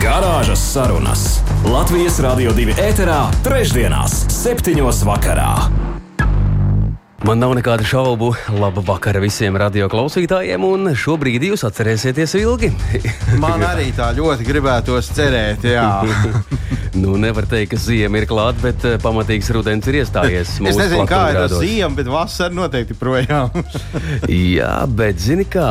Garāžas sarunas Latvijas Rādio 2 ēterā, trešdienās, septiņos vakarā. Man nav nekādu šaubu. Labu vakaru visiem radioklausītājiem, un šobrīd jūs atcerēsieties ilgi. Man arī tā ļoti gribētos cerēt, jā. nu, nevar teikt, ka ziema ir klāta, bet uh, pamatīgs rudens ir iestājies. es nezinu, kā ir ar ziemu, bet vasara noteikti projām. jā, bet zini kā,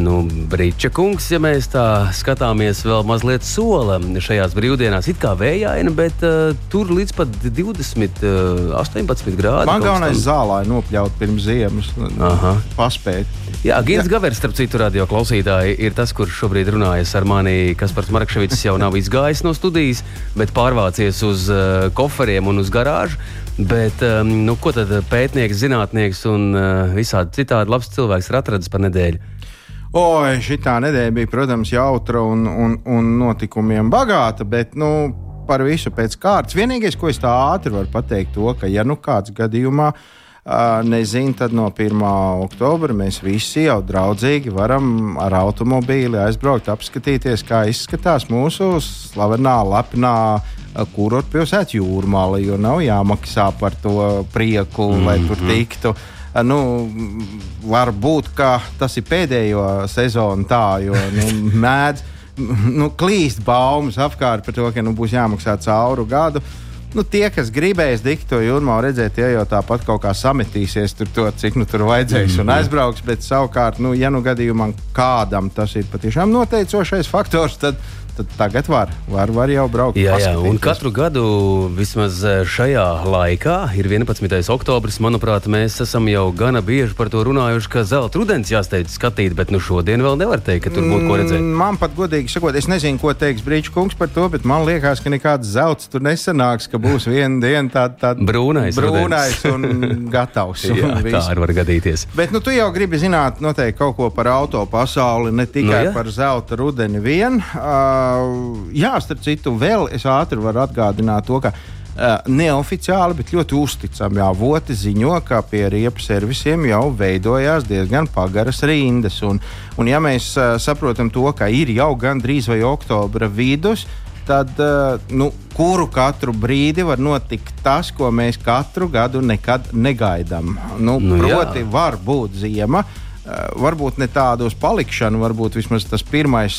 nu, Brīča kungs, ja mēs tā skatāmies vēl mazliet sola šajās brīvdienās, it kā vējaina, bet uh, tur līdz pat 20, uh, 18 grādi. Man galvenais zālē lai nopļautu pirms ziemas, Aha. paspēt. Jā, Gins Gavers, starp citu, radio klausītāji, ir tas, kurš šobrīd runājas ar mani. Kaspars Markevits jau nav izgājis no studijas, bet pārvācies uz uh, koferiem un uz garāžu. Bet, um, nu, ko tad pētnieks, zinātnieks un uh, visādi citādi labs cilvēks ir atradis par nedēļu? Oi, šī nedēļa bija, protams, jautra un, un, un notikumiem bagāta, bet nu, par visu pēc kārtas. Vienīgais, ko es tā ātri varu pateikt, to, ka, ja nu kāds gadījumā uh, nezinu, tad no 1. oktobra mēs visi jau draudzīgi varam ar automobīli aizbraukt, apskatīties, kā izskatās mūsu slavenā, lepnā kurorta pilsēta jūrmāla, jo nav jāmaksā par to prieku, mm -hmm. lai tur mhm. tiktu. Nu, varbūt tas ir pēdējo sezonu tā, jo nu, mēdz nu, klīst baumas apkārt par to, ka nu, būs jāmaksā cauru gadu. Uh, nu, tie, kas gribēs diktu jūrmā redzēt, ja jau tāpat kaut kā sametīsies tur, to, cik nu tur vajadzēs mm un mhm. aizbrauks, bet savukārt, nu, ja nu gadījumā kādam tas ir patiešām noteicošais faktors, tad tad tagad var, var, var jau braukt. Jā, jā, un katru gadu vismaz eh, šajā laikā ir 11. oktobris. Manuprāt, mēs esam jau gana bieži par to runājuši, ka zelta rudens jāsteidz skatīt, bet nu šodien vēl nevar teikt, ka tur būtu ko redzēt. Mm, man pat godīgi sakot, es nezinu, ko teiks Brīča kungs par to, bet man liekas, ka nekāds zelts tur nesanāks, ka būs viena diena tāda tā brūnais, brūnais un gatavs. jā, un tā arī var gadīties. Bet nu, tu jau gribi zināt noteikti kaut ko par auto pasauli, ne tikai nu, jā. par zelta rudeni vien. Uh, jā, starp citu, vēl es ātri varu atgādināt to, ka neoficiāli, bet ļoti uzticami avoti ziņo, ka pie riepu servisiem jau veidojās diezgan pagaras rindas. Un, un ja mēs saprotam to, ka ir jau gandrīz vai oktobra vidus, tad nu, kuru katru brīdi var notikt tas, ko mēs katru gadu nekad negaidām. Nu, nu, proti, jā. var būt ziema. Uh, Eh, varbūt ne tādu uz palikšanu, varbūt vismaz tas pirmais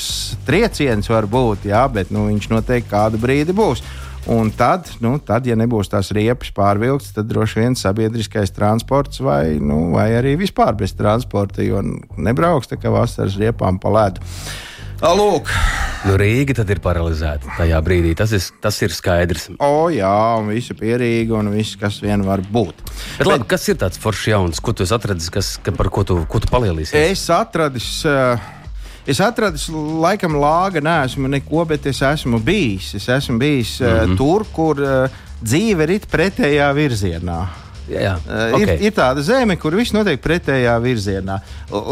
trieciens var būt, jā, bet nu, viņš noteikti kādu brīdi būs. Un tad, nu, tad, ja nebūs tās riepas pārvilktas, tad droši vien sabiedriskais transports vai, nu, vai arī vispār bez transporta, jo nebrauks tā kā vasaras riepām pa ledu. Lūk. Nu, Rīga tad ir paralizēta tajā brīdī. Tas ir, tas ir skaidrs. O, jā, un visi pierīgi, un viss, kas vien var būt. Bet, labi, Bet, kas ir tāds foršs jauns, ko tu atradzi, kas, ka, par ko tu, ko tu palielīsies? Es atradu. Uh, Es atradu, laikam, lāga, neesmu neko, bet es esmu bijis. Es esmu bijis mm -hmm. uh, tur, kur uh, dzīve ir pretējā virzienā. Jā, jā. Uh, okay. ir, ir tāda zeme, kur viss notiek pretējā virzienā.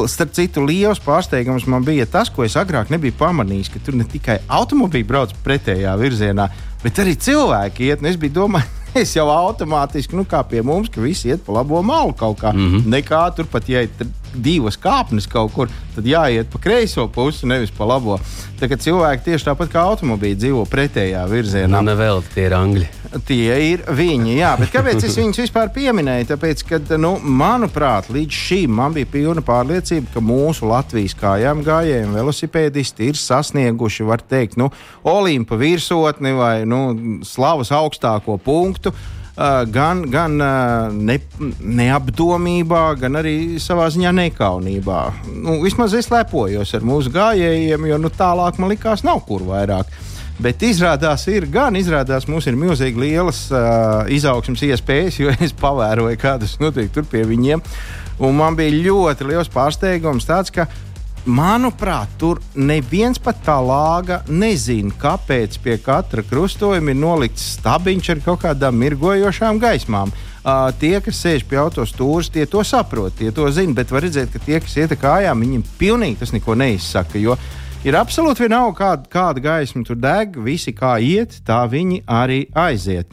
Starp citu, liels pārsteigums man bija tas, ko es agrāk nebiju pamanījis, ka tur ne tikai automobīļi brauc pretējā virzienā, bet arī cilvēki iet. Es biju domājis, es jau automātiski, nu, kā pie mums, ka visi iet pa labo malu kaut kā. Mm -hmm. Nekā tur pat, ja ir divas kāpnes kaut kur, tad jāiet pa kreiso pusi, nevis pa labo. Kā cilvēki tieši tāpat kā automobīļi dzīvo pretējā virzienā. Nu, nevēl tie ir angļi. Tie ir viņi, jā, bet kāpēc es viņus vispār pieminēju? Tāpēc, ka, nu, manuprāt, līdz šim man bija pilna pārliecība, ka mūsu Latvijas kājām gājēji un velosipēdisti ir sasnieguši, var teikt, nu, Olimpa virsotni vai nu, slavas augstāko punktu. Uh, gan gan uh, ne, neapdomībā, gan arī savā ziņā nekaunībā. Nu, vismaz es lepojos ar mūsu gājējiem, jo nu, tālāk man likās, nav kur vairāk. Bet izrādās, ir gan izrādās, mums ir milzīgi lielas uh, izaugsmas iespējas, jo es pavēroju, kādas notiek tur pie viņiem. Un man bija ļoti liels pārsteigums tāds, ka manuprāt, tur neviens pat tā lāga nezina, kāpēc pie katra krustojuma ir nolikts stabiņš ar kaut kādām mirgojošām gaismām. Uh, tie, kas sēž pie autostūras, tie to saprot, tie to zina, bet var redzēt, ka tie, kas iet kājām, viņiem pilnīgi tas neko neizsaka. Jo ir absolūti vienalga, kāda, kāda gaisma tur deg, visi kā iet, tā viņi arī aiziet.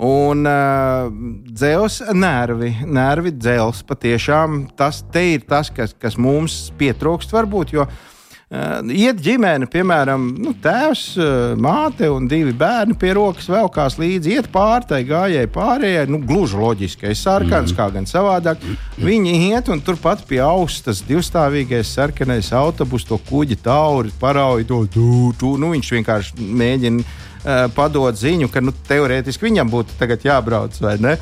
Un uh, dzels nervi, nervi dzels patiešām tas ir tas, kas, kas mums pietrūkst varbūt. Jo, uh, iet ģimene, piemēram, nu, tēvs, uh, māte un divi bērni pie rokas velkās līdzi, iet pāri tai gājēji pārējai, nu, gluži loģiskais sarkans, mm. kā gan savādāk. Viņi iet un turpat pie austas divstāvīgais sarkanais autobus, to kuģi tauri, parauj to tūtu. Nu, viņš vienkārši mēģina uh, padot ziņu, ka nu, teorētiski viņam būtu jābrauc vai ne.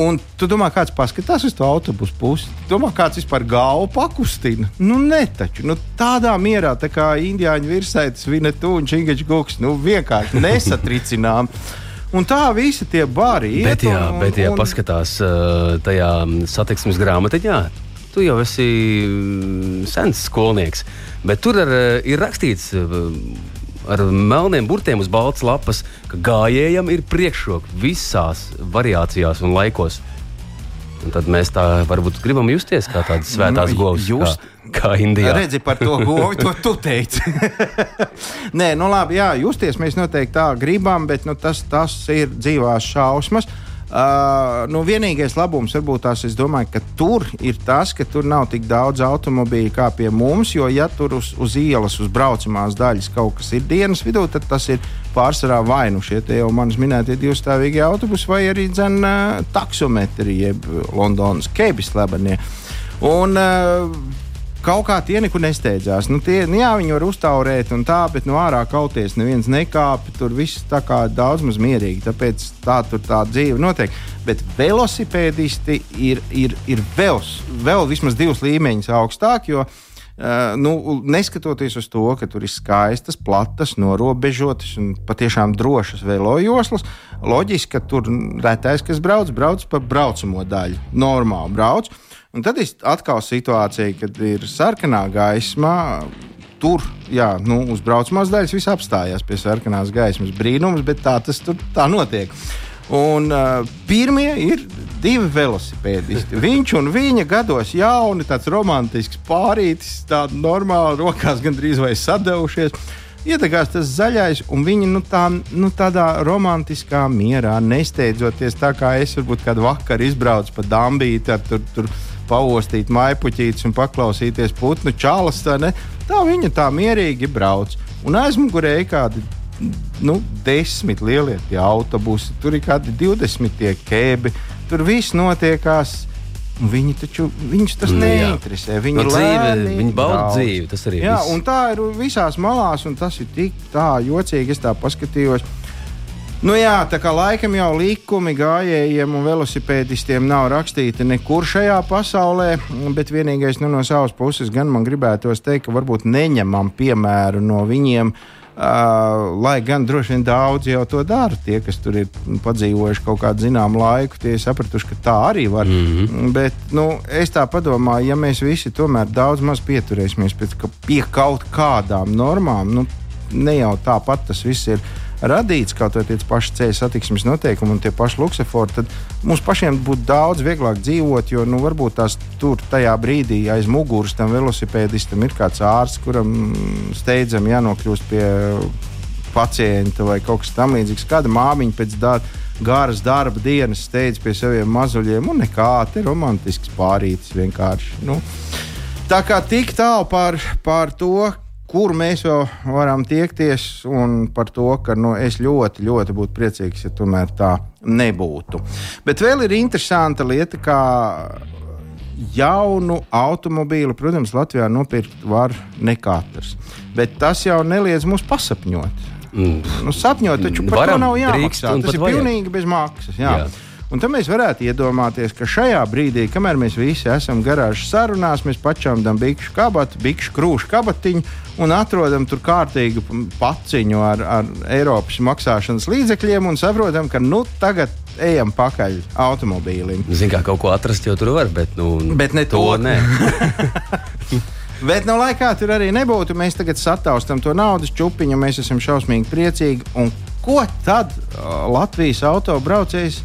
Un tu domā, kāds paskatās uz to autobusu pusi? Tu domā, kāds vispār galvu pakustina? Nu, ne taču. Nu, tādā mierā, tā kā indiāņu virsētas, Vinetu un Čingačs Guks, nu, vienkārši nesatricinām. Un tā visi tie bari ir. Bet, jā, un, bet, ja un... paskatās uh, tajā satiksmes grāmatiņā, tu jau esi mm, sens skolnieks, bet tur ar, ir rakstīts. Ar melniem burtiem uz balts lapas, ka gājējam ir priekšroka visās variācijās un laikos. Un tad mēs tā varbūt gribam justies kā tādas svētās nu, govs. Just... Kā, kā Indijā. Redzi par to govi, to tu teici. Nē, nu labi, jā, justies mēs noteikti tā gribam, bet nu, tas, tas ir dzīvās šausmas. Uh, Uh, nu, vienīgais labums varbūt tās, es domāju, ka tur ir tas, ka tur nav tik daudz automobīļu kā pie mums. Jo, ja tur uz, uz ielas, uz braucamās daļas kaut kas ir dienas vidū, tad tas ir pārsvarā vai nu šie jau manis minētie divstāvīgie autobusi, vai arī dzen, uh, taksometri, jeb Londonas kebis lebenie. Un, uh, kaut kā tie nekur nesteidzās. Nu, tie, nu, jā, viņi var uztaurēt un tā, bet no ārā kauties neviens nekāpa. Tur viss tā kā daudz maz mierīgi. Tāpēc tā tur tā dzīve notiek. Bet velosipēdisti ir, ir, ir vēl, vēl vismaz divus līmeņus augstāk. Jo, Uh, nu, neskatoties uz to, ka tur ir skaistas, platas, norobežotas un patiešām drošas velojoslas, loģiski, ka tur retais, kas brauc, brauc pa braucamo daļu. Normāli brauc. Uh, Un tad ir atkal situācija, kad ir sarkanā gaisma. Tur, jā, nu, uz braucamās daļas viss apstājās pie sarkanās gaismas. Brīnums, bet tā tas tur tā notiek. Un uh, pirmie ir divi velosipēdisti. Viņš un viņa gados jauni, tāds romantisks pārītis, tāda normāla, rokās gandrīz vai sadevušies. Ietekās tas zaļais, un viņi nu, tā, nu, tādā romantiskā mierā, nesteidzoties tā kā es varbūt kādu vakaru izbraucu pa dambīti ar tur. tur paostīt maipuķītes un paklausīties putnu čālas. Tā, ne? tā viņa tā mierīgi brauc. Un aizmugurē ir kādi nu, desmit lielie autobusi, tur ir kādi 20 kēbi. Tur viss notiekās. Viņi taču viņus tas nu, neinteresē. Viņi nu, dzīve, viņi bauda dzīvi. Tas arī jā, viss. tā ir visās malās, un tas ir tik tā jocīgi. Es tā paskatījos. Nu jā, tā kā laikam jau likumi gājējiem un velosipēdistiem nav rakstīti nekur šajā pasaulē, bet vienīgais nu, no savas puses gan man gribētos teikt, ka varbūt neņemam piemēru no viņiem. Uh, lai gan droši vien daudz jau to dara, tie, kas tur ir padzīvojuši kaut kādu zināmu laiku, tie ir sapratuši, ka tā arī var. Mm -hmm. Bet nu, es tā domāju, ja mēs visi tomēr daudz maz pieturēsimies pie, pie kaut kādām normām, nu, ne jau tāpat tas viss ir radīts kaut vai tie paši ceļu satiksmes noteikumi un tie paši luksefori, tad mums pašiem būtu daudz vieglāk dzīvot, jo nu, varbūt tās tur tajā brīdī aiz muguras tam velosipēdistam ir kāds ārsts, kuram steidzami jānokļūst pie pacienta vai kaut kas tamlīdzīgs. Kāda māmiņa pēc darba garas darba dienas steidz pie saviem mazuļiem, un nekā te romantisks pārītis vienkārši. Nu, tā kā tik tālu par, par to, kur mēs vēl varam tiekties, un par to, ka nu, es ļoti, ļoti būtu priecīgs, ja tomēr tā nebūtu. Bet vēl ir interesanta lieta, kā jaunu automobīlu, protams, Latvijā nopirkt var ne katrs. Bet tas jau neliedz mums pasapņot. Mm. Nu, sapņot, taču par Varam, to nav jāmaksā. Tas ir vajag. pilnīgi bez maksas. Jā. Jā. Un tad mēs varētu iedomāties, ka šajā brīdī, kamēr mēs visi esam garāžas sarunās, mēs pačāmdam bikšu kabatu, bikšu krūšu kabatiņu un atrodam tur kārtīgu paciņu ar, ar Eiropas maksāšanas līdzekļiem un saprotam, ka nu tagad ejam pakaļ automobīlim. Ziniet, kā kaut ko atrast, jau tur var, bet, nu, bet ne to. to nē. Bet, nu, lai kā tur arī nebūtu, mēs tagad sataustam to naudas čupiņu, mēs esam šausmīgi priecīgi. Un ko tad uh, Latvijas autobraucējs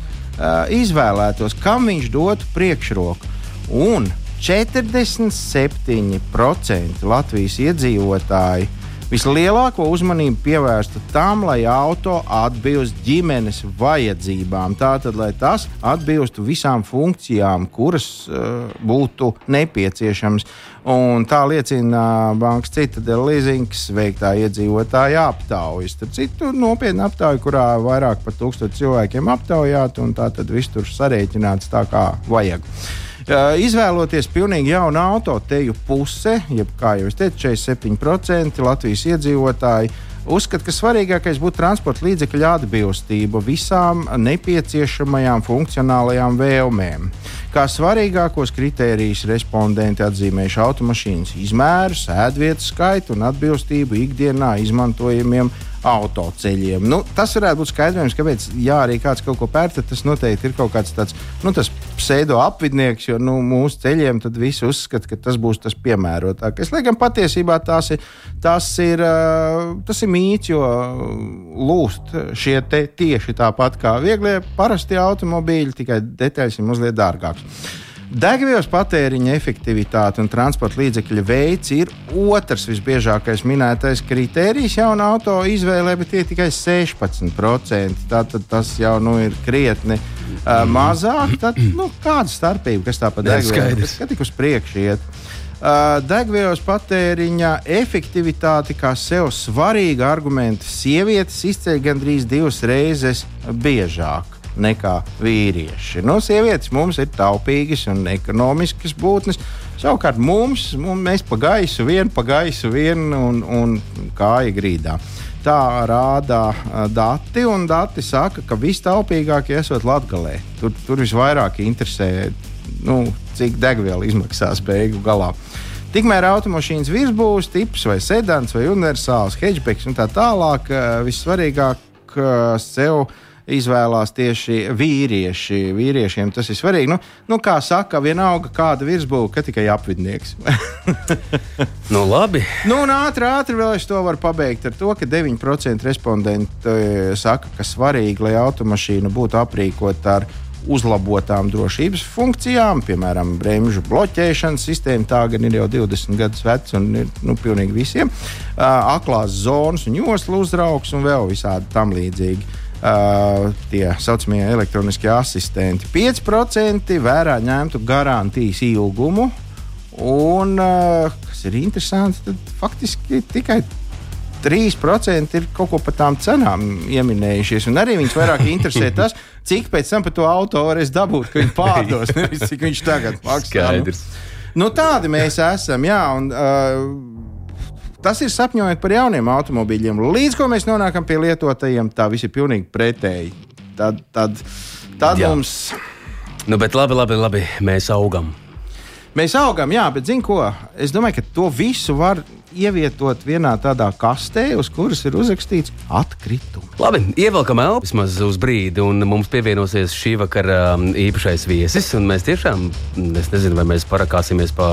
izvēlētos, kam viņš dotu priekšroku? Un 47% Latvijas iedzīvotāji vislielāko uzmanību pievērsta tam, lai auto atbilst ģimenes vajadzībām. Tātad, lai tas atbilstu visām funkcijām, kuras uh, būtu nepieciešamas. Un tā liecina Bankas Citadela Leasings veiktā iedzīvotāja aptauja. Starp citu, nopietna aptauja, kurā vairāk par tūkstošu cilvēkiem aptaujāt, un tā tad viss tur sarēķināts tā kā vajag. Izvēloties pilnīgi jaunu auto, teju puse, jeb kā jau es teicu, 47% Latvijas iedzīvotāji uzskata, ka svarīgākais būtu transporta līdzekļa atbilstība visām nepieciešamajām funkcionālajām vēlmēm. Kā svarīgākos kritērijus respondenti atzīmējuši automašīnas izmēru, sēdvietu skaitu un atbilstību ikdienā izmantojamiem autoceļiem. Nu, tas varētu būt skaidrojums, kāpēc, ja arī kāds kaut ko pērta, tas noteikti ir kaut kāds tāds nu, pseido apvidnieks, jo nu, mūsu ceļiem tad visi uzskata, ka tas būs tas piemērotākais. Lai gan patiesībā tas ir, tas ir, tas ir mīts, jo lūst šie tieši tāpat kā vieglie parasti automobīļi, tikai detaļas ir mazliet dārgākas. Degvielas patēriņa efektivitāte un transporta līdzekļa veids ir otrs visbiežākais minētais kritērijs jaunā auto izvēlē, bet tie tikai 16%. Tātad tas jau nu, ir krietni uh, mazāk. Tad, nu, kāda starpība, kas tā pa degvielu? Tas tik uz priekšu iet. Uh, degvielas patēriņa efektivitāte kā sev svarīga argumenta sievietes izceļ gandrīz divas reizes biežāk nekā vīrieši. Nu, sievietes mums ir taupīgas un ekonomiskas būtnes. Savukārt mums, mums pa gaisu vienu, pa gaisu vienu un, un kāja grīdā. Tā rāda dati, un dati saka, ka vistaupīgākie esot Latvijā. Tur, tur visvairāk interesē, nu, cik degviela izmaksās beigu galā. Tikmēr automašīnas virsbūves tips, vai sedans, vai universāls hatchbacks un tā tālāk, vissvarīgāk sev izvēlās tieši vīrieši. Vīriešiem tas ir svarīgi. Nu, nu, kā saka, vienalga kāda virsbūve, ka tikai apvidnieks. nu, labi. Nu, un ātri, ātri vēl es to varu pabeigt ar to, ka 9% respondentu e, saka, ka svarīgi, lai automašīna būtu aprīkota ar uzlabotām drošības funkcijām, piemēram, bremžu bloķēšanas sistēma. Tā gan ir jau 20 gadus veca un ir nu, pilnīgi visiem. Uh, aklās zonas un joslu uzraugs un vēl visādi tam līdzīgi uh, tie saucamie elektroniskie asistenti. 5% vērā ņemtu garantijas ilgumu, un, uh, kas ir interesanti, tad faktiski tikai 3% ir kaut ko par tām cenām ieminējušies. Un arī viņus vairāk interesē tas, cik pēc tam par to auto varēs dabūt, ka viņi pārdos, nevis cik viņš tagad maksā. Skaidrs. Nu, tādi mēs esam, jā. Un, uh, Tas ir sapņojot par jauniem automobīļiem. Līdz ko mēs nonākam pie lietotajiem, tā viss ir pilnīgi pretēji. Tad, tad, tad Jā. mums. Nu, bet labi, labi, labi, mēs augam. Mēs augam, jā, bet zinu, ko? Es domāju, ka to visu var ievietot vienā tādā kastē, uz kuras ir uzrakstīts atkritumi. Labi, ievelkam elpu vismaz uz brīdi, un mums pievienosies šī vakara um, īpašais viesis. Mēs tiešām, es nezinu, vai mēs parakāsimies pa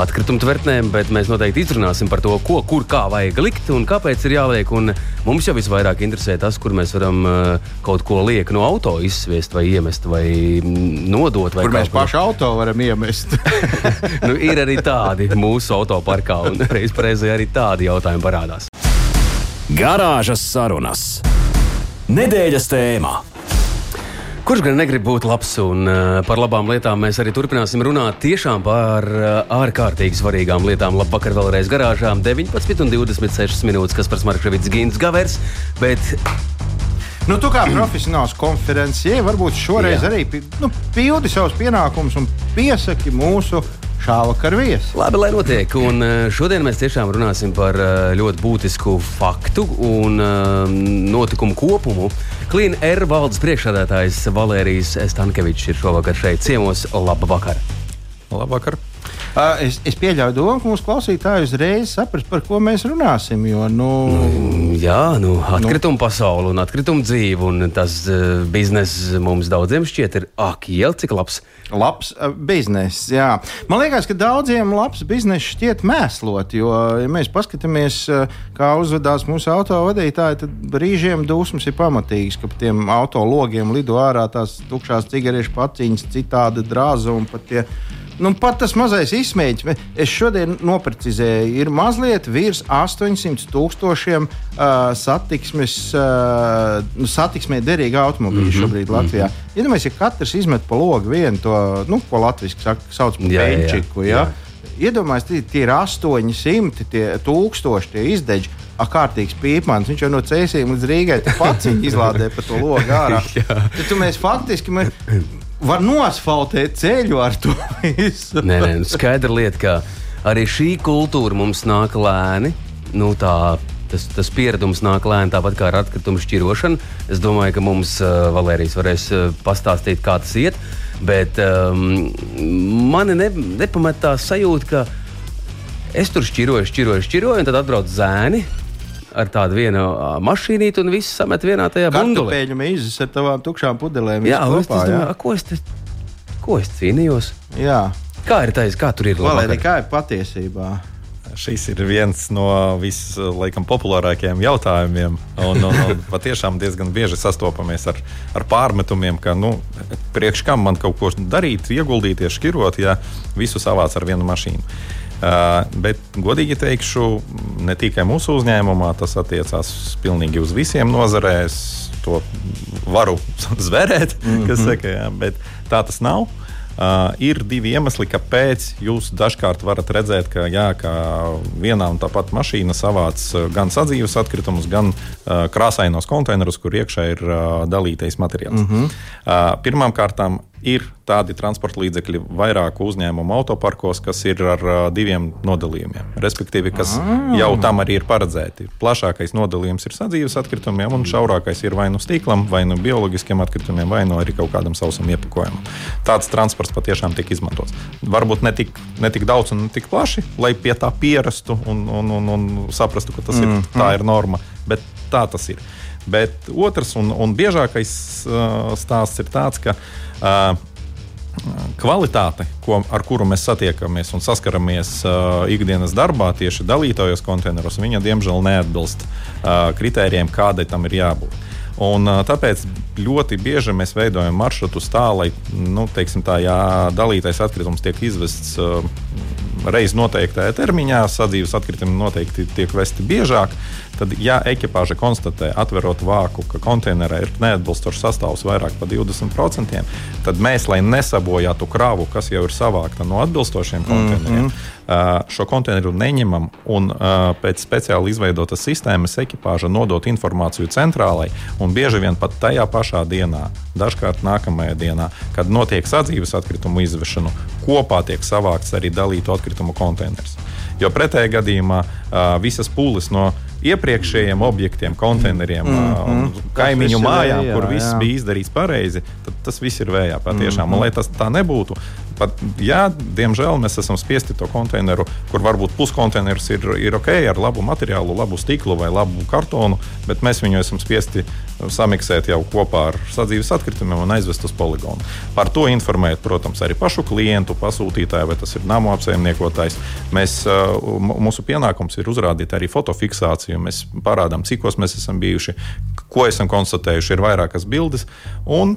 atkritumu tvertnēm, bet mēs noteikti izrunāsim par to, ko, kur, kā vajag likt un kāpēc ir jāliek. Un mums jau visvairāk interesē tas, kur mēs varam uh, kaut ko liek no auto izsviest vai iemest vai nodot. Vai kur mēs pašu auto varam iemest? nu, ir arī tādi mūsu autoparkā, un reizē arī tādi jautājumi parādās. Garāžas sarunas. Nedēļas tēmā. Kurš gan negrib būt labs, un uh, par labām lietām mēs arī turpināsim runāt tiešām par uh, ārkārtīgi svarīgām lietām. Labvakar vēlreiz garāžā 19 un 26 minūtes, kas par Markevits Gīns Gavers. Bet Nu, tu kā profesionāls konferencier, varbūt šoreiz Jā. arī nu, pildi savus pienākumus un piesaki mūsu šā vakar viesi. Labi, lai notiek. Un šodien mēs tiešām runāsim par ļoti būtisku faktu un notikumu kopumu. Klīna R valdes priekšsēdētājs Valērijas Stankevičs ir šovakar šeit ciemos. Labvakar! Labvakar! Uh, es, es pieļauju domu, ka mūsu klausītāji uzreiz saprast, par ko mēs runāsim. Jo, nu, nu, jā, nu, atkrituma nu. pasaule un atkrituma dzīve. Un tas uh, bizness mums daudziem šķiet, ir ak, jau cik labs. Labs uh, bizness, jā. Man liekas, ka daudziem labs bizness šķiet mēslot. Jo, ja mēs paskatāmies, uh, kā uzvedās mūsu autovadītāji, tad brīžiem dusmas ir pamatīgas, ka pa tiem autologiem lido ārā tās tukšās cigarešu paciņas, citāda drāza un pat tie Nu, pat tas mazais izmēģinājums, es šodien noprecizēju, ir mazliet virs 800 tūkstošiem uh, satiksmes, uh, nu, satiksmē derīgu automobīļu mm -hmm. šobrīd Latvijā. Mm -hmm. Iedomājieties, ja katrs izmet pa logu vienu to, nu, ko latviešu sauc par penčiku. Ja? Jā. Iedomājieties, tie, tie ir 800, tie tūkstoši, tie izdeģi. A, kārtīgs pīpmans, viņš jau no cēsīm līdz Rīgai pats izlādē pa to logu ārā. Tad mēs faktiski mēs, var nosfaltēt ceļu ar to visu. nē, nē, nu, skaidra lieta, ka arī šī kultūra mums nāk lēni. Nu, tā, tas, tas pieredums nāk lēni, tāpat kā ar atkritumu šķirošanu. Es domāju, ka mums uh, Valērijas varēs uh, pastāstīt, kā tas iet. Bet um, mani ne, nepamet tā sajūta, ka es tur šķiroju, šķiroju, šķiroju, un tad atbrauc zēni ar tādu vienu mašīnīti un viss samet vienā tajā bundulē. Pēļu mīzes ar tavām tukšām pudelēm. Jā, kopā, es domāju, jā. ko es, te, ko es cīnījos? Jā. Kā ir taisa, kā tur ir? Valērija, kā ir patiesībā? Šis ir viens no vispopulārākajiem jautājumiem. Un, un, un patiešām diezgan bieži sastopamies ar, ar pārmetumiem, ka nu, priekš kam man kaut ko darīt, ieguldīties, šķirot, ja visu savāc ar vienu mašīnu. Uh, bet, godīgi teikšu, ne tikai mūsu uzņēmumā, tas attiecās pilnīgi uz visiem nozarēs. To varu zvērēt, mm -hmm. kas saka, jā, bet tā tas nav. Uh, ir divi iemesli, kāpēc jūs dažkārt varat redzēt, ka, jā, ka vienā un tā pati mašīna savāc gan sadzīves atkritumus, gan uh, krāsainos konteinerus, kur iekšā ir uh, dalītais materiāls. Mm -hmm. uh, Pirmkārt, ir tādi transporta līdzekļi vairāku uzņēmumu autoparkos, kas ir ar diviem nodalījumiem. Respektīvi, kas ah. jau tam arī ir paredzēti. Plašākais nodalījums ir sadzīves atkritumiem, un šaurākais ir vai nu stīklam, vai nu bioloģiskiem atkritumiem, vai nu arī kaut kādam sausam iepakojumam. Tāds transports patiešām tiek izmantots. Varbūt ne tik, ne tik daudz un ne tik plaši, lai pie tā pierastu un, un, un, un saprastu, ka tas mm. ir, tā ir norma, bet tā tas ir. Bet otrs un, un biežākais uh, stāsts ir tāds, ka uh, Uh, kvalitāte, ko, ar kuru mēs satiekamies un saskaramies uh, ikdienas darbā, tieši dalītajos konteineros, viņa diemžēl neatbilst uh, kritērijiem, kādai tam ir jābūt. Un, uh, tāpēc ļoti bieži mēs veidojam maršrutus tā, lai nu, teiksim, tā, jā, dalītais atkritums tiek izvests uh, reizes noteiktajā termiņā, sadzīves atkritumi noteikti tiek vesti biežāk. Uh, Tad, ja ekipāža konstatē, atverot vāku, ka konteinerā ir neatbilstošs sastāvs vairāk par 20%, tad mēs, lai nesabojātu kravu, kas jau ir savākta no atbilstošiem konteineriem, mm -hmm. šo konteineru neņemam un pēc speciāli izveidotas sistēmas ekipāža nodot informāciju centrālai un bieži vien pat tajā pašā dienā, dažkārt nākamajā dienā, kad notiek sadzīves atkritumu izvešana, kopā tiek savākts arī dalītu atkritumu konteiners. Jo pretējā gadījumā visas pūles no iepriekšējiem objektiem, konteineriem, mm -hmm. kaimiņu mājām, vējā, kur viss jā. bija izdarīts pareizi, tad tas viss ir vējā patiešām. Mm -hmm. Un, lai tas tā nebūtu, pat, jā, diemžēl mēs esam spiesti to konteineru, kur varbūt puskonteiners ir, ir ok ar labu materiālu, labu stiklu vai labu kartonu, bet mēs viņu esam spiesti samiksēt jau kopā ar sadzīves atkritumiem un aizvest uz poligonu. Par to informēt, protams, arī pašu klientu, pasūtītāju, vai tas ir namu apsaimniekotājs. Mēs, mūsu pienākums ir uzrādīt arī fotofiksāciju mēs parādām, cikos mēs esam bijuši, ko esam konstatējuši, ir vairākas bildes. Un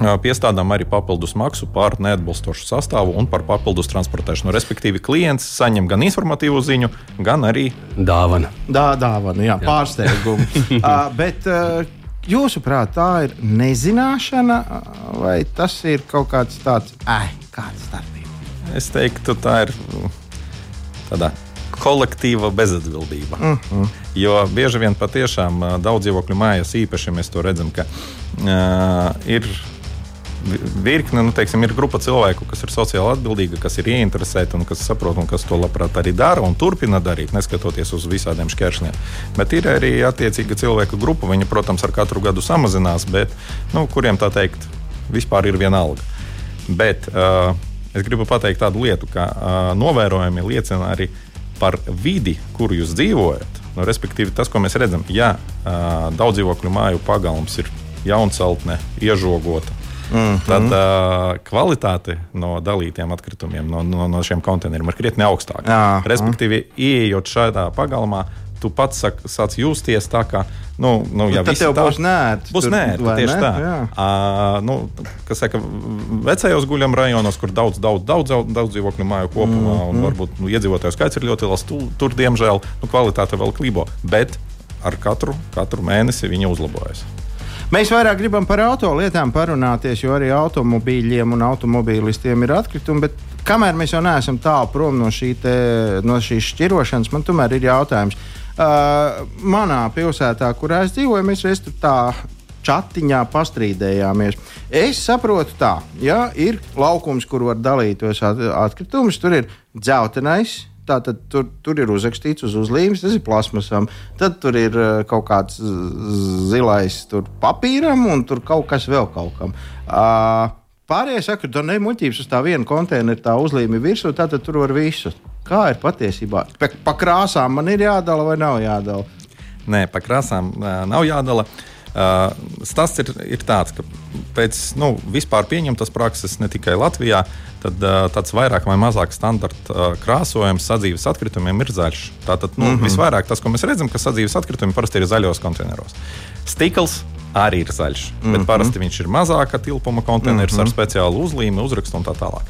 Piestādām arī papildus maksu par neatbilstošu sastāvu un par papildus transportēšanu. Respektīvi, klients saņem gan informatīvu ziņu, gan arī dāvanu. Dā, dāvanu, jā, jā. pārsteigumu. uh, bet, uh, jūsuprāt, tā ir nezināšana, vai tas ir kaut kāds tāds, eh, kāds starpība? Es teiktu, tā ir tāda kolektīva bezatbildība. Mm -hmm. Jo bieži vien patiešām daudz dzīvokļu mājās īpaši mēs to redzam, ka uh, ir virkne, nu, teiksim, ir grupa cilvēku, kas ir sociāli atbildīga, kas ir ieinteresēti un kas saprot, un kas to labprāt arī dara un turpina darīt, neskatoties uz visādiem šķēršļiem. Bet ir arī attiecīga cilvēku grupa, viņi, protams, ar katru gadu samazinās, bet nu, kuriem tā teikt, vispār ir viena alga. Bet uh, es gribu pateikt tādu lietu, ka uh, novērojumi liecina arī par vidi, kur jūs dzīvojat. Nu, respektīvi, tas, ko mēs redzam, ja uh, daudz dzīvokļu māju pagalms ir jaunceltne, iežogota, Mm -hmm. Tad uh, kvalitāte no dalītiem atkritumiem, no, no, no šiem konteineriem ir krietni augstāka. Jā, Respektīvi, ieejot šādā pagalmā, tu pats sak, sāc justies tā, kā. Nu, nu, ja tad tev tā, būs nērti. Būs nērti, tieši ne? tā. Uh, nu, kas saka, vecajos guļam rajonos, kur daudz, daudz, daudz, daudz dzīvokļu māju kopumā, mm, un mm. varbūt nu, iedzīvotāju skaits ir ļoti liels, tu, tur, diemžēl, nu, kvalitāte vēl klībo. Bet ar katru, katru mēnesi viņa uzlabojas. Mēs vairāk gribam par autolietām parunāties, jo arī automobīļiem un automobīlistiem ir atkritumi. Bet kamēr mēs jau neesam tālu prom no, šī te, no šīs šķirošanas, man tomēr ir jautājums. Uh, manā pilsētā, kurā es dzīvoju, mēs tur tā čatiņā pastrīdējāmies. Es saprotu, tā, ja ir laukums, kur var dalīt tos atkritumus, tur ir dzeltenais, Tātad tur, tur ir uzrakstīts uz uzlīmes, tas ir plasmasam. Tad tur ir uh, kaut kāds zilais papīram, un tur kaut kas vēl kaut kam. Uh, Pārējie saka, ka nav muļķības uz tā viena konteineru, tā uzlīme virsū, tad tur var visu. Kā ir patiesībā? Pa, pa krāsām man ir jādala vai nav jādala? Nē, pa krāsām nav jādala. Uh, stāsts ir, ir tāds, ka pēc nu, vispār pieņemtas prakses ne tikai Latvijā, tad tāds vairāk vai mazāk standarta krāsojums sadzīves atkritumiem ir zaļš. Tātad nu, mm -hmm. visvairāk tas, ko mēs redzam, ka sadzīves atkritumi parasti ir zaļos konteineros. Stikls arī ir zaļš, mm -hmm. bet parasti viņš ir mazāka tilpuma konteineris mm -hmm. ar speciālu uzlīmi, uzrakstu un tā tālāk.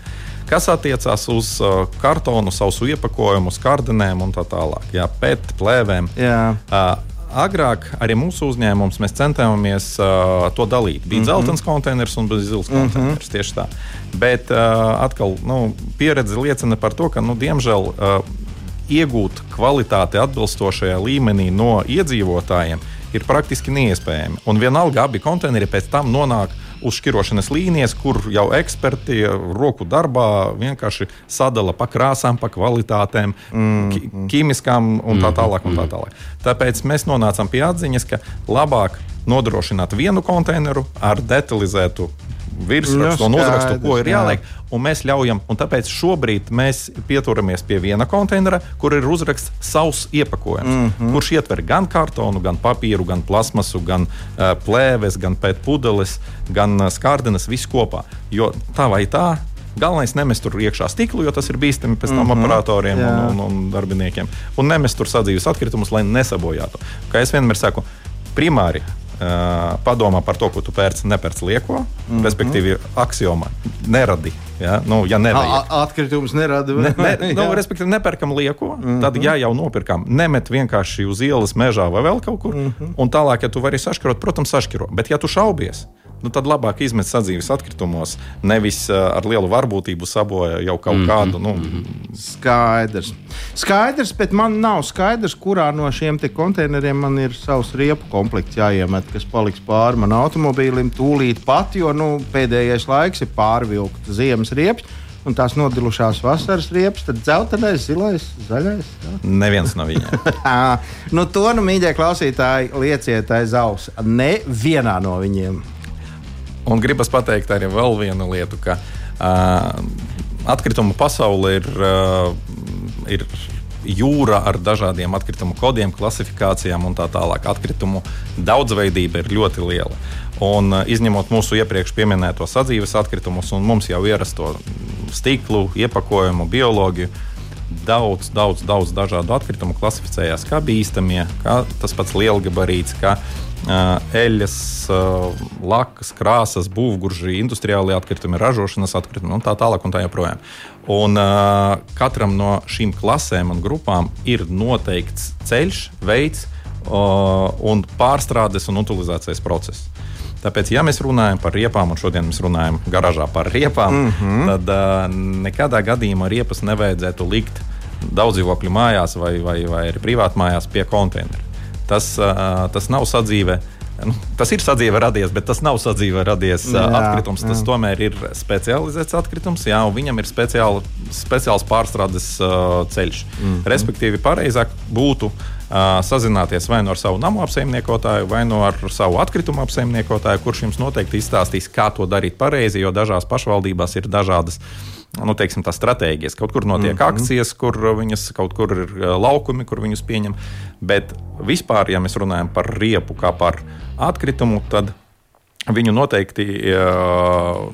Kas attiecās uz uh, kartonu, sausu iepakojumu, skardenēm un tā tālāk. Jā, pēc plēvēm. Jā. Uh, agrāk arī mūsu uzņēmums mēs centāmies uh, to dalīt. Bija mm -hmm. dzeltens konteiners un bija zils mm -hmm. konteiners. Tieši tā. Bet uh, atkal nu, pieredze liecina par to, ka, nu, diemžēl, uh, iegūt kvalitāti atbilstošajā līmenī no iedzīvotājiem ir praktiski neiespējami. Un vienalga abi konteineri pēc tam nonāk uz šķirošanas līnijas, kur jau eksperti roku darbā vienkārši sadala pa krāsām, pa kvalitātēm, mm, ki ķīmiskām un tā tālāk. Un tā mm. tālāk. Tāpēc mēs nonācām pie atziņas, ka labāk nodrošināt vienu konteineru ar detalizētu virsrakstu un uzrakstu, ko ir jāliek. Un mēs ļaujam, un tāpēc šobrīd mēs pieturamies pie viena konteinera, kur ir uzraksts savs iepakojums, mm -hmm. kurš ietver gan kartonu, gan papīru, gan plasmasu, gan uh, plēves, gan pētpudeles, gan uh, skārdenes, visu kopā. Jo tā vai tā, Galvenais nemest tur iekšā stiklu, jo tas ir bīstami pēc tam mm -hmm. operatoriem un, un, un darbiniekiem. Un nemest tur sadzīves atkritumus, lai nesabojātu. Kā es vienmēr saku, primāri padomā par to, ko tu pērci, nepērci lieko. Mm -hmm. Respektīvi, axioma neradi. Ja, nu, ja nevajag. Atkritumus nerada. Ne, ne, nu, respektīvi, nepērkam lieko. Mm -hmm. Tad, ja jau nopirkām, nemet vienkārši uz ielas, mežā vai vēl kaut kur. Mm -hmm. Un tālāk, ja tu vari sašķirot, protams, sašķiro. Bet, ja tu šaubies, nu, tad labāk izmet sadzīves atkritumos, nevis uh, ar lielu varbūtību sabojā jau kaut mm -hmm. kādu. Nu... Skaidrs. Skaidrs, bet man nav skaidrs, kurā no šiem konteineriem man ir savs riepu komplekts jāiemet, kas paliks pāri manam automobīlim tūlīt pat, jo nu, pēdējais laiks ir pārvilkt ziemas riepas. Un tās nodilušās vasaras riepas, tad dzeltenais, zilais, zaļais. Jā. Neviens no viņiem. nu, to nu, mīļie klausītāji, lieciet aiz auss. Nevienā no viņiem. Un gribas pateikt arī vēl vienu lietu, ka uh, atkritumu pasaule ir, uh, ir jūra ar dažādiem atkritumu kodiem, klasifikācijām un tā tālāk. Atkritumu daudzveidība ir ļoti liela. Un, izņemot mūsu iepriekš minēto sadzīves atkritumus un mums jau ierasto stiklu, iepakojumu, bioloģiju, daudz, daudz, daudz dažādu atkritumu klasificējās kā bīstamie, kā tas pats lielgabarīts, kā eļļas, lakas, krāsas, būvgurži, industriālie atkritumi, ražošanas atkritumi un tā tālāk. Un tā joprojām. Un, uh, katram no šīm klasēm un grupām ir noteikts ceļš, veids uh, un pārstrādes un utilizācijas process. Tāpēc, ja mēs runājam par riepām, un šodien mēs runājam garāžā par riepām, mm -hmm. tad uh, nekādā gadījumā riepas nevajadzētu likt daudz dzīvokļu mājās vai, vai, vai arī privātmājās pie konteineru tas, tas nav sadzīve. Nu, tas ir sadzīve radies, bet tas nav sadzīve radies jā, atkritums. Tas jā. tomēr ir specializēts atkritums, jā, un viņam ir speciāli, speciāls pārstrādes uh, ceļš. Mm -hmm. Respektīvi, pareizāk būtu uh, sazināties vai nu no ar savu namu apsaimniekotāju, vai no nu ar savu atkritumu apsaimniekotāju, kurš jums noteikti izstāstīs, kā to darīt pareizi, jo dažās pašvaldībās ir dažādas nu, teiksim, tā stratēģijas. Kaut kur notiek mm -hmm. akcijas, kur viņas kaut kur ir laukumi, kur viņus pieņem. Bet vispār, ja mēs runājam par riepu kā par atkritumu, tad Viņu noteikti,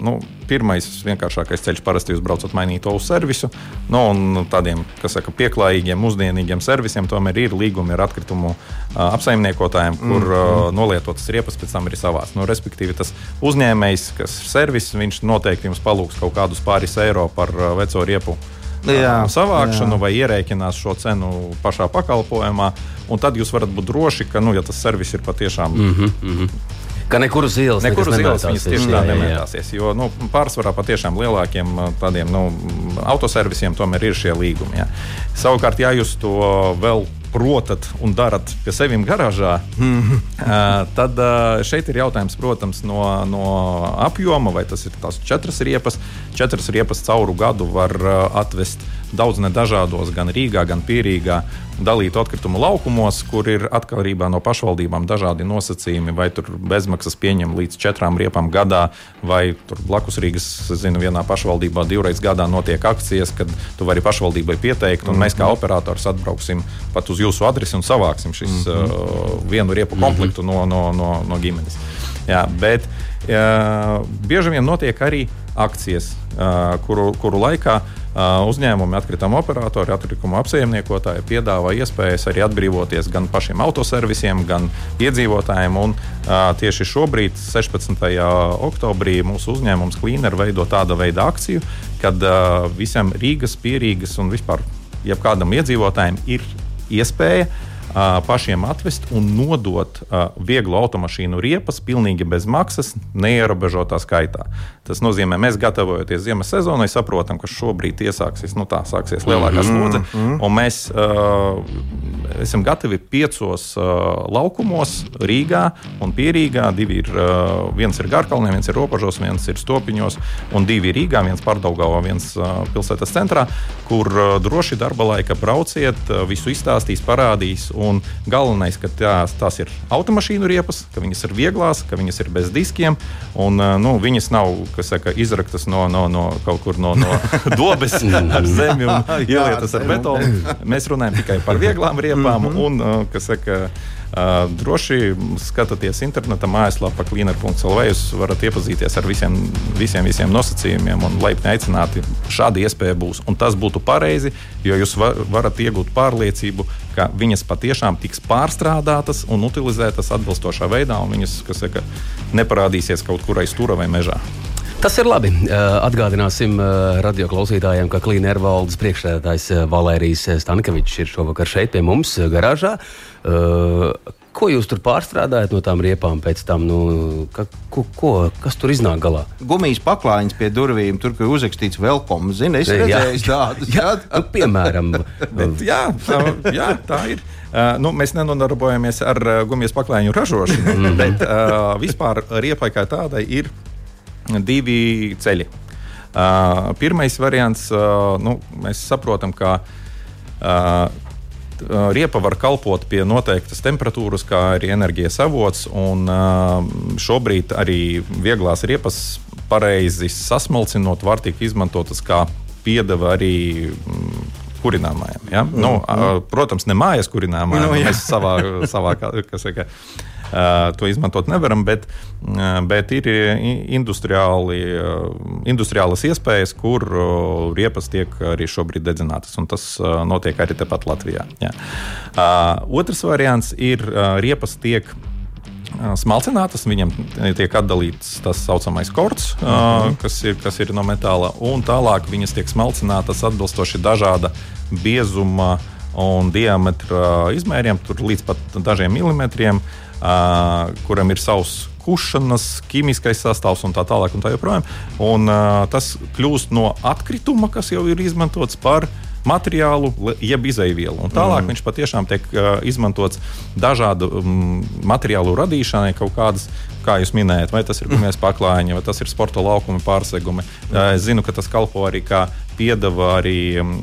nu, pirmais vienkāršākais ceļš parasti jūs braucat mainīt to uz servisu. Nu, un tādiem, kas saka, pieklājīgiem, mūsdienīgiem servisiem tomēr ir līgumi ar atkritumu apsaimniekotājiem, kur mm, mm. nolietotas riepas pēc tam ir savās. Nu, respektīvi, tas uzņēmējs, kas ir servis, viņš noteikti jums palūgs kaut kādus pāris eiro par veco riepu jā, savākšanu jā. vai ierēķinās šo cenu pašā pakalpojumā. Tad jūs varat būt droši, ka, nu, ja tas servis ir patiešām. Mm -hmm, mm -hmm Ka nekur uz ielas, nekur uz ielas viņas tieši tā nemetāsies. Jo nu, pārsvarā patiešām lielākiem tādiem nu, autoservisiem tomēr ir šie līgumi. Ja. Savukārt, ja jūs to vēl protat un darat pie sevis garāžā, tad šeit ir jautājums, protams, no, no apjoma, vai tas ir tās četras riepas. Četras riepas cauru gadu var atvest daudz nedažādos, gan Rīgā, gan Pierīgā dalītu atkritumu laukumos, kur ir atkarībā no pašvaldībām dažādi nosacījumi, vai tur bezmaksas pieņem līdz četrām riepām gadā, vai tur blakus Rīgas, zinu, vienā pašvaldībā divreiz gadā notiek akcijas, kad tu vari pašvaldībai pieteikt, un mm -hmm. mēs kā mhm. operators atbrauksim pat uz jūsu adresi un savāksim šis mm -hmm. uh, vienu riepu komplektu mm -hmm. no, no, no, no ģimenes. Jā, bet uh, bieži vien notiek arī akcijas, uh, kuru, kuru laikā uh, Uzņēmumi, atkrituma operatori, atkrituma apsaimniekotāji piedāvā iespējas arī atbrīvoties gan pašiem autoservisiem, gan iedzīvotājiem. Un, tieši šobrīd, 16. oktobrī, mūsu uzņēmums Cleaner veido tāda veida akciju, kad visam Rīgas, Pierīgas un vispār jebkādam iedzīvotājam ir iespēja pašiem atvest un nodot vieglu automašīnu riepas pilnīgi bez maksas, neierobežotā skaitā. Tas nozīmē, mēs gatavojamies ziemas sezonai, saprotam, ka šobrīd iesāksies, nu tā sāksies lielākā mhm, slodze, mm -hmm. un mēs uh, esam gatavi piecos uh, laukumos Rīgā un Pierīgā. Divi ir, uh, viens ir Garkalnē, viens ir Ropažos, viens ir Stopiņos, un divi ir Rīgā, viens Pārdaugavā, viens uh, pilsētas centrā, kur uh, droši darba laika brauciet, uh, visu izstāstīs, parādīs. Un galvenais, ka tās, tās ir automašīnu riepas, ka viņas ir vieglās, ka viņas ir bez diskiem. Un, nu, viņas nav saka, izraktas no, no, no kaut kur no, no dobes ar zemi un ielietas ar betonu. Mēs runājam tikai par vieglām riepām. Mhm. un, kas saka, Uh, droši skatieties internetā, mājaslapā cleaner.lv. Jūs varat iepazīties ar visiem, visiem, visiem nosacījumiem un laipni aicināti. Šāda iespēja būs. Un tas būtu pareizi, jo jūs var, varat iegūt pārliecību, ka viņas patiešām tiks pārstrādātas un utilizētas atbilstošā veidā, un viņas saka, neparādīsies kaut kur aiz stūra vai mežā. Tas ir labi. Atgādināsim radio klausītājiem, ka Klīna Ervaldes priekšsēdētājs Valērijas Stankevičs ir šovakar šeit pie mums garāžā. Ko jūs tur pārstrādājat no tām riepām pēc tam? Nu, ka, ko, ko, kas tur iznāk galā? Gumijas paklājiņas pie durvīm, tur ir uzrakstīts welcome. Zini, es redzēju tādus. Jā, nu, piemēram. Bet, jā, tā, jā, tā ir. Uh, nu, mēs nenodarbojamies ar uh, gumijas paklājiņu ražošanu, mm. bet uh, vispār riepai kā tādai ir divi ceļi. Uh, pirmais variants, uh, nu, mēs saprotam, ka uh, riepa var kalpot pie noteiktas temperatūras, kā arī enerģijas avots. Un, šobrīd arī vieglās riepas pareizi sasmalcinot, var tikt izmantotas kā piedeva arī. Mm, kurināmajam. Ja? Mm, nu, mm. Protams, ne mājas kurināmajam. Nu, mēs savā, savā kas, saka, to izmantot nevaram, bet, bet ir industriālas iespējas, kur riepas tiek arī šobrīd dedzinātas. Tas notiek arī tepat Latvijā. Jā. Otrs variants ir riepas tiek smalcinātas, viņam tiek atdalīts tas saucamais korts, mm -hmm. kas, ir, kas ir no metāla, un tālāk viņas tiek smalcinātas atbilstoši dažāda biezuma un diametra izmēriem, tur līdz pat dažiem milimetriem. Uh, uh, kuram ir savs kušanas, ķīmiskais sastāvs un tā tālāk. Un tā joprojām. un, uh, tas kļūst no atkrituma, kas jau ir izmantots par materiālu, jeb izaivielu. Un tālāk mm. viņš patiešām tiek uh, izmantots dažādu um, materiālu radīšanai, kaut kādas, kā jūs minējat, vai tas ir gumijas paklājiņa, vai tas ir sporta laukuma pārsegumi. Uh, es zinu, ka tas kalpo arī kā piedeva arī um,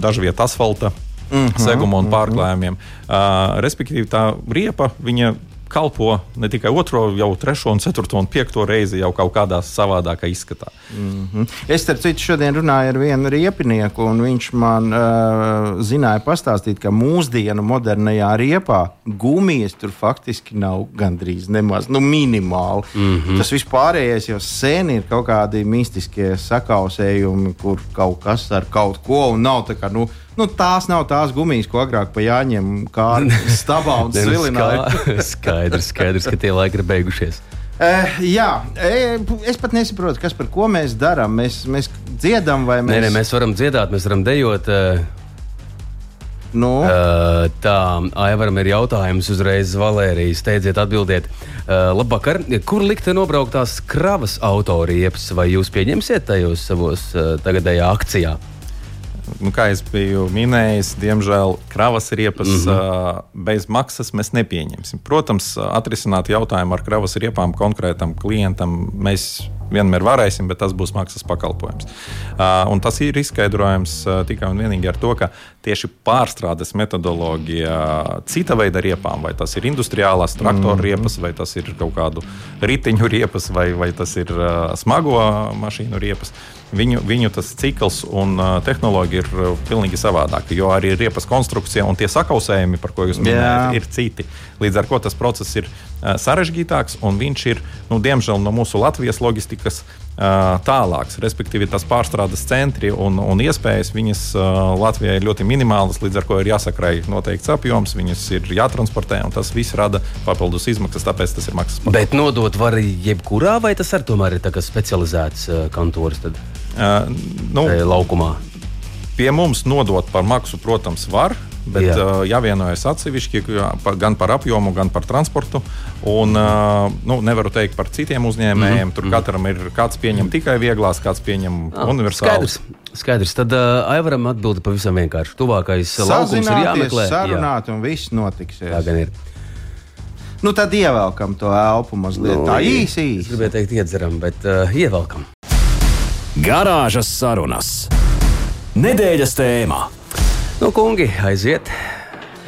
dažviet asfalta mm -hmm, segumu un mhm. pārklājumiem. Mm -hmm. uh, respektīvi, tā riepa viņa kalpo ne tikai otro, jau trešo, un ceturto un piekto reizi jau kaut kādā savādākā izskatā. Mm -hmm. Es, starp citu, šodien runāju ar vienu riepinieku, un viņš man uh, zināja pastāstīt, ka mūsdienu modernajā riepā gumijas tur faktiski nav gandrīz nemaz, nu, minimāli. Mm -hmm. Tas vispārējais jau sen ir kaut kādi mistiskie sakausējumi, kur kaut kas ar kaut ko un nav tā kā. Nu, Nu, tās nav tās gumijas, ko agrāk pa jāņem kā stabā un Nu, svilināja. skaidrs, skaidrs, ka tie laiki ir beigušies. Uh, jā, e, es pat nesaprotu, kas par ko mēs darām. Mēs, mēs dziedam, vai mēs, Nē, nē, mēs varam dziedāt, mēs varam dejot. eh, Nu, eh, Tā, Aivaram ir jautājums uzreiz, Valērijas, steidziet atbildiet. Eh, Labvakar, kur likt nobrauktās kravas autoriepas, vai jūs pieņemsiet tajos savos eh, tagadējā akcijā? Nu, kā jau biju minējis, diemžēl kravas riepas mm -hmm. bez maksas mēs nepieņemsim. Protams, atrisināt jautājumu ar kravas riepām konkrētam klientam mēs vienmēr varēsim, bet tas būs maksas pakalpojums. Un tas ir izskaidrojams tikai un vienīgi ar to, ka tieši pārstrādes metodoloģija cita veida riepām, vai tas ir industriālās traktoru riepas, vai tas ir kaut kādu riteņu riepas, vai, vai tas ir smago mašīnu riepas. Viņu, viņu tas cikls un uh, tehnoloģija ir uh, pilnīgi savādāka, jo arī riepas konstrukcija un tie sakausējumi, par ko jūs minējāt, Jā. ir citi. Līdz ar to tas process ir uh, sarežģītāks un viņš ir, nu, diemžēl, no mūsu Latvijas loģistikas tālāks. Respektīvi, tas pārstrādes centri un, un iespējas viņas Latvijā ir ļoti minimālas, līdz ar to ir jāsakrāj noteikts apjoms, viņas ir jātransportē, un tas viss rada papildus izmaksas, tāpēc tas ir maksas. Bet nodot var jebkurā, vai tas arī tomēr ir specializēts kantors tad, nu, laukumā? Pie mums nodot par maksu, protams, var. Bet Jā. Jā. uh, jāvienojas atsevišķi jā, gan par apjomu, gan par transportu. Un, uh, nu, nevaru teikt par citiem uzņēmējiem. Mhm. Mm -hmm. Tur katram ir kāds pieņem tikai vieglās, kāds pieņem Ah, universālus. Skaidrs. Skaidrs. Tad uh, Aivaram atbildi pavisam vienkārši. Tuvākais laukums ir jāmeklē. Jā, sarunāt, un viss notiksies. tā gan ir. Nu, tad ievelkam to elpu mazliet tā īsi. Es īsi. gribēju teikt, iedzeram, bet uh, ievelkam. Garāžas sarunas. Nedēļas tēmā. Nu, kungi, aiziet.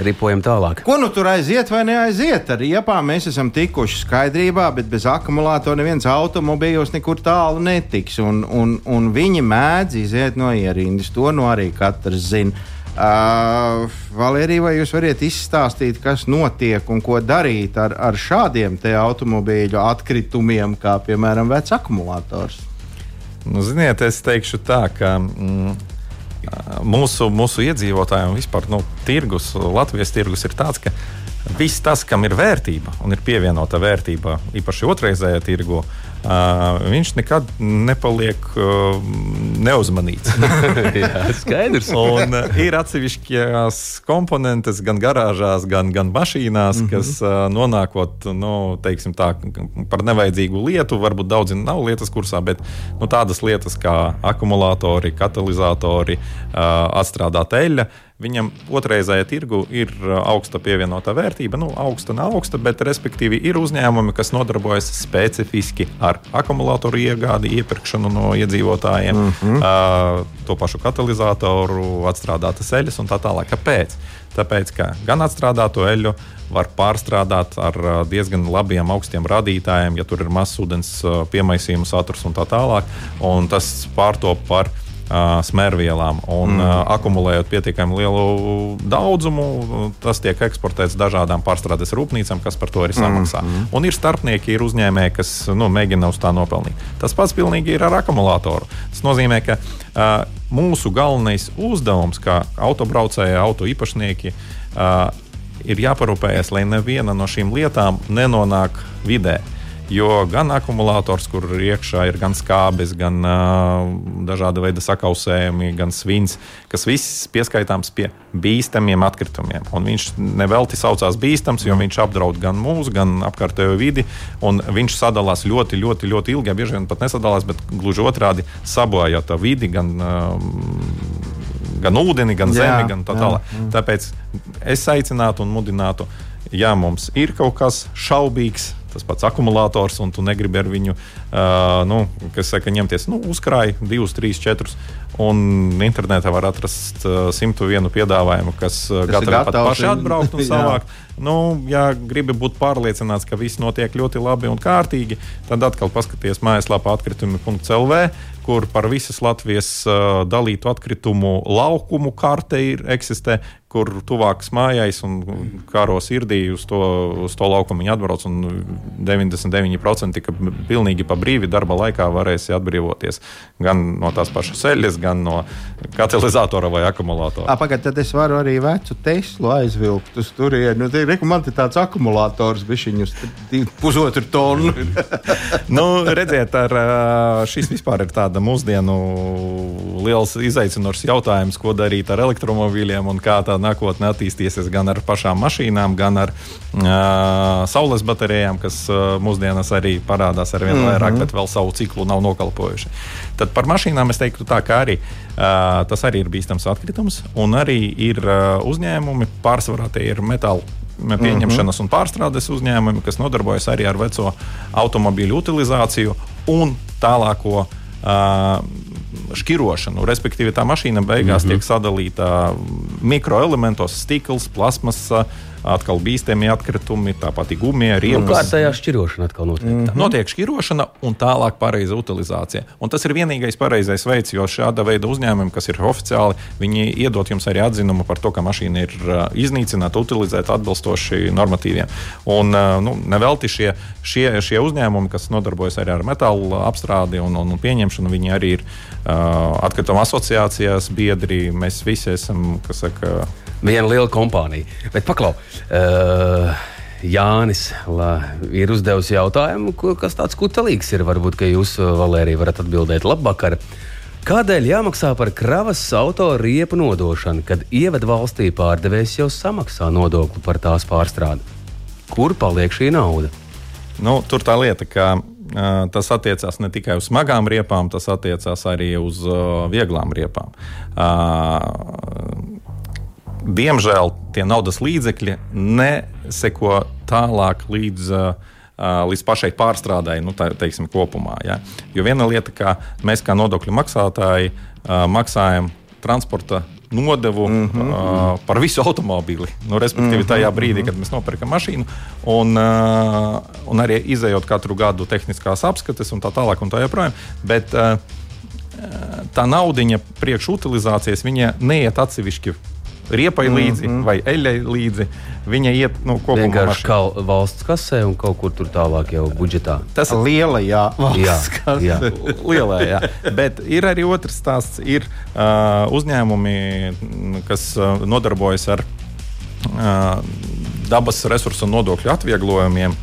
Ripojam tālāk. Ko nu tur aiziet vai neaiziet? Ar riepām mēs esam tikuši skaidrībā, bet bez akumulātora neviens automobīļos nekur tālu netiks. Un, un, un viņi mēdz iziet no ierindas. To nu arī katrs zina. Uh, Valērija, vai jūs varat izstāstīt, kas notiek un ko darīt ar, ar šādiem te automobīļu atkritumiem, kā piemēram vecs akumulators? Nu, ziniet, es teikšu tā, ka mm, mūsu, mūsu iedzīvotājiem vispār nu, tirgus, Latvijas tirgus ir tāds, ka viss tas, kam ir vērtība un ir pievienota vērtība, īpaši otrreizējā tirgu, viņš nekad nepaliek neuzmanīts. Jā, skaidrs. Un ir atsevišķas komponentes gan garāžās, gan, gan mašīnās, mm -hmm. kas nonākot nu, tā, par nevajadzīgu lietu. Varbūt daudzi nav lietas kursā, bet nu, tādas lietas kā akumulātori, katalizatori, atstrādāta eļļa. Viņam otrreizējā tirgu ir uh, augsta pievienotā vērtība. Nu, augsta, nav augsta, bet respektīvi ir uzņēmumi, kas nodarbojas specifiski ar akumulātoru iegādi, iepirkšanu no iedzīvotājiem, mm -hmm. uh, to pašu katalizatoru, atstrādātas eļļas un tā tālāk. Kāpēc? Tāpēc, ka gan atstrādāto eļļu var pārstrādāt ar uh, diezgan labiem augstiem rādītājiem, ja tur ir mazs ūdens uh, piemaisījuma saturs un tā tālāk. Un tas pārtop par smērvielām. Un, mm. akumulējot pietiekami lielu daudzumu, tas tiek eksportēts dažādām pārstrādes rūpnīcām, kas par to arī samaksā. Mm. Un ir starpnieki, ir uzņēmēji, kas nu, mēģina uz tā nopelnīt. Tas pats pilnīgi ir ar akumulātoru. Tas nozīmē, ka uh, mūsu galvenais uzdevums, kā autobraucēji, auto īpašnieki, uh, ir jāparūpējas, lai neviena no šīm lietām nenonāk vidē. Jo gan akumulators, kur iekšā ir gan skābes, gan uh, dažāda veida sakausējumi, gan svins, kas viss pieskaitāms pie bīstamiem atkritumiem. Un viņš nevelti saucās bīstams, jo viņš apdraud gan mūsu, gan apkārtējo vidi. un Viņš sadalās ļoti, ļoti, ļoti ilgi. Bieži vien pat nesadalās, bet gluži otrādi sabojā to vidi, gan, uh, gan ūdeni, gan Jā, zemi, gan tā jā, tālāk. Tāpēc es aicinātu un mudinātu, ja mums ir kaut kas šaubīgs, tas pats akumulators, un tu negribi ar viņu, uh, nu, kas saka, ņemties nu, uzkrāj 2, 3, 4. Un internetā var atrast uh, 101 piedāvājumu, kas uh, gatavi pat paši atbraukt un savākt. Nu, ja gribi būt pārliecināts, ka viss notiek ļoti labi un kārtīgi, tad atkal paskaties mājaslapā atkritumi.clv, kur par visas Latvijas uh, dalītu atkritumu laukumu karte ir eksistē, kur tuvākas mājai un kāro sirdī uz to, uz to laukumu viņi atbrauc. 99% tika pilnīgi pa brīvi darba laikā varēs atbrīvoties gan no tās pašas ceļas, gan no katalizatora vai akumulatora. Pagaidiet, tad es varu arī vecu Teslu aizvilkt uz turieni. Nu, reku, man ir tāds akumulators, bišķiņus pusotru tonu. nu, redziet, ar, šis vispār ir tāda mūsdienu liels izaicinošs jautājums, ko darīt ar elektromobīļiem un kā tā nākotnē attīstīsies gan ar pašām mašīnām, gan ar uh, saules baterijām, kas uh, mūsdienās arī parādās ar vien mm -hmm. vairāk, bet vēl savu ciklu nav nokalpojuši. Tad par mašīnām es teiktu tā, ka arī uh, tas arī ir bīstams atkritums, un arī ir uh, uzņēmumi, pārsvarā tie ir metāla pieņemšanas un pārstrādes uzņēmumi, kas nodarbojas arī ar veco automobīļu utilizāciju un tālāko uh, šķirošanu. Respektīvi, tā mašīna beigās mm -hmm. tiek sadalīta mikroelementos, stikls, plasmasa atkal bīstami atkritumi, tāpat gumija, riepas. Nu, kārtējā šķirošana atkal notiek. Mm -hmm. Notiek šķirošana un tālāk pareiza utilizācija. Un tas ir vienīgais pareizais veids, jo šāda veida uzņēmumi, kas ir oficiāli, viņi iedot jums arī atzinumu par to, ka mašīna ir uh, iznīcināta, utilizēta atbilstoši normatīviem. Un uh, nu, nevelti šie, šie, šie uzņēmumi, kas nodarbojas arī ar metālu apstrādi un, un, un pieņemšanu, viņi arī ir uh, atkrituma asociācijās biedri. Mēs visi esam, kas saka, viena liela kompānija. Bet paklau, uh, Jānis la, ir uzdevis jautājumu, kas tāds kutelīgs ir. Varbūt, ka jūs, Valērija, varat atbildēt labvakar. Kādēļ jāmaksā par kravas auto riepu nodošanu, kad ievada valstī pārdevējs jau samaksā nodokli par tās pārstrādi? Kur paliek šī nauda? Nu, tur tā lieta, ka uh, tas attiecās ne tikai uz smagām riepām, tas attiecās arī uz uh, vieglām riepām. Uh, diemžēl tie naudas līdzekļi neseko tālāk līdz. Uh, līdz pašai pārstrādājai, nu, tā teiksim, kopumā. Ja? Jo viena lieta, ka mēs kā nodokļu maksātāji uh, maksājam transporta nodevu mm -hmm. uh, par visu automobīli. Nu, respektīvi, -hmm. tajā brīdī, kad mēs nopirkam mašīnu, un, uh, un arī izējot katru gadu tehniskās apskates un tā tālāk, un tā joprojām. Bet uh, tā naudiņa priekšutilizācijas neiet atsevišķi riepai līdzi mm -hmm. vai eļļai līdzi. Viņa iet nu, kopumā vienkārši kā valsts kasē un kaut kur tur tālāk jau budžetā. Tas ir lielajā valsts kasē. Jā, lielā, jā. Bet ir arī otrs stāsts. Ir uh, uzņēmumi, kas uh, nodarbojas ar uh, dabas resursu nodokļu atvieglojumiem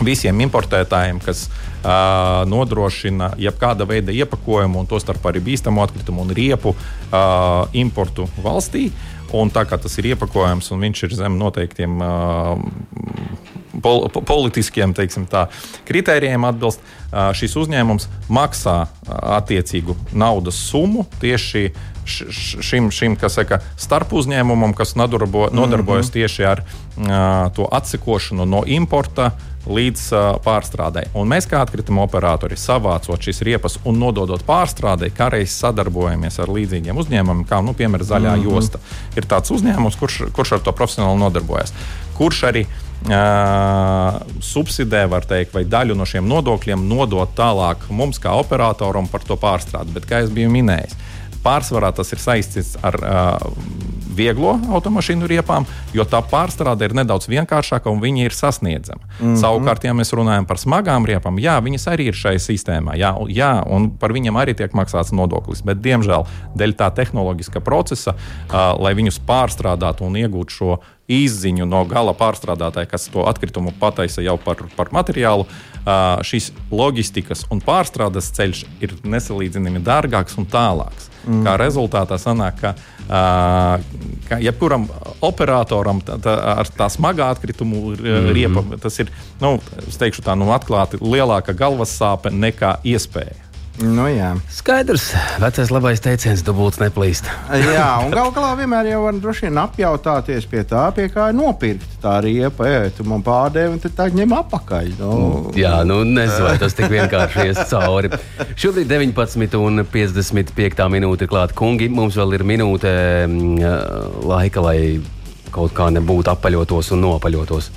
visiem importētājiem, kas uh, nodrošina jebkāda veida iepakojumu, un tostarp arī bīstamu atkritumu un riepu uh, importu valstī. Uh, Un tā kā tas ir iepakojams un viņš ir zem noteiktiem pol politiskiem tā, kritērijiem, atbilst, šis uzņēmums maksā attiecīgu naudas summu tieši šim, šim saka, starp uzņēmumam, kas nodarbo, nodarbojas mm -hmm. tieši ar uh, to atsekošanu no importa līdz uh, pārstrādē. Un mēs, kā atkrituma operatori, savācot šīs riepas un nododot pārstrādē, kā reiz sadarbojamies ar līdzīgiem uzņēmumiem, kā nu, piemēram Zaļā mm -hmm. josta. Ir tāds uzņēmums, kurš, kurš ar to profesionāli nodarbojas, kurš arī Uh, subsidē, var teikt, vai daļu no šiem nodokļiem nodot tālāk mums, kā operatoram, par to pārstrādi. Bet, kā jau biju minējis, pārsvarā tas ir saistīts ar vieglo automašīnu riepām, jo tā pārstrāde ir nedaudz vienkāršāka un viņa ir sasniedzama. Mm -hmm. Savukārt, ja mēs runājam par smagām riepām, jā, viņas arī ir šai sistēmā, jā, jā, un par viņiem arī tiek maksāts nodoklis. Bet, diemžēl, dēļ tā tehnoloģiskā procesa, uh, lai viņus pārstrādātu un iegūtu šo izziņu no gala pārstrādātāja, kas to atkritumu pataisa jau par, par materiālu, šīs loģistikas un pārstrādes ceļš ir nesalīdzinājumi dārgāks un tālāks. Mm. Kā rezultātā sanāk, ka ka jebkuram operatoram tā, tā, ar tā smagā atkritumu mm -hmm. riepa, tas ir, nu, teikšu tā, nu, atklāti lielāka galvas sāpe nekā iespēja. Nu, jā. Skaidrs, vecais labais teiciens, dubults neplīst. jā, un gal galā vienmēr jau var droši vien apjautāties pie tā, pie kā ir nopirkt tā riepa. Ej, tu man pārdevi, un tad ņem apakaļ. Nu. Jā, nu nezinu, vai tas tik vienkārši ies cauri. Šobrīd 19,55 minūte ir klāta kungi. Mums vēl ir minūte mm, laika, lai kaut kā nebūtu apaļotos un nopaļotos.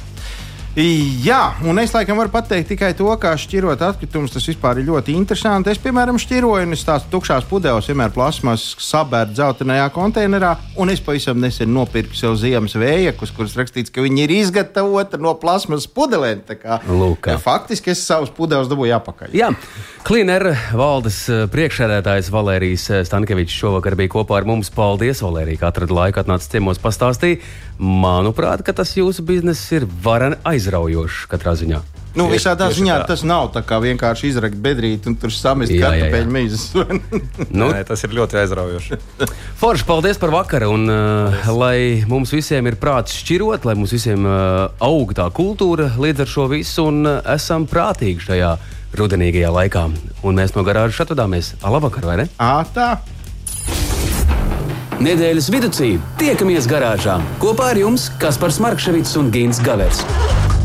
Jā, un es laikam varu pateikt tikai to, kā šķirot atkritumus. Tas vispār ir ļoti interesanti. Es, piemēram, šķiroju, un es tās tukšās pudeles vienmēr plasmas sabērtu dzeltenajā konteinerā. Un es pavisam nesen nopirku sev ziemas vējekus, kurus rakstīts, ka viņi ir izgatavoti no plasmas pudelēm. Lūk, faktiski es savus pudeles dabūju apakaļ. Jā, Klīner valdes eh, priekšsēdētājs Valērijas eh, Stankevičs šovakar bija kopā ar mums. Paldies, Valērija, ka atrada laiku atnāca ciemos pastāstīt. Manuprāt, tas jūsu bizness ir varani aizraujošs katrā ziņā. Nu, visādā ziņā tā. tas nav tā kā vienkārši izrakt bedrīt un tur samest kartupeļu mīzes. nu, Nē, tas ir ļoti aizraujoši. Forši, paldies par vakaru. Un, uh, lai mums visiem ir prāts šķirot, lai mums visiem uh, aug tā kultūra līdz ar šo visu un uh, esam prātīgi šajā rudenīgajā laikā. Un mēs no garāžas atvadāmies. Labvakar, vai ne? Ā, tā! Nedēļas vidū tiekamies garāžā kopā ar jums Kaspars Markevits un Gins Gavers.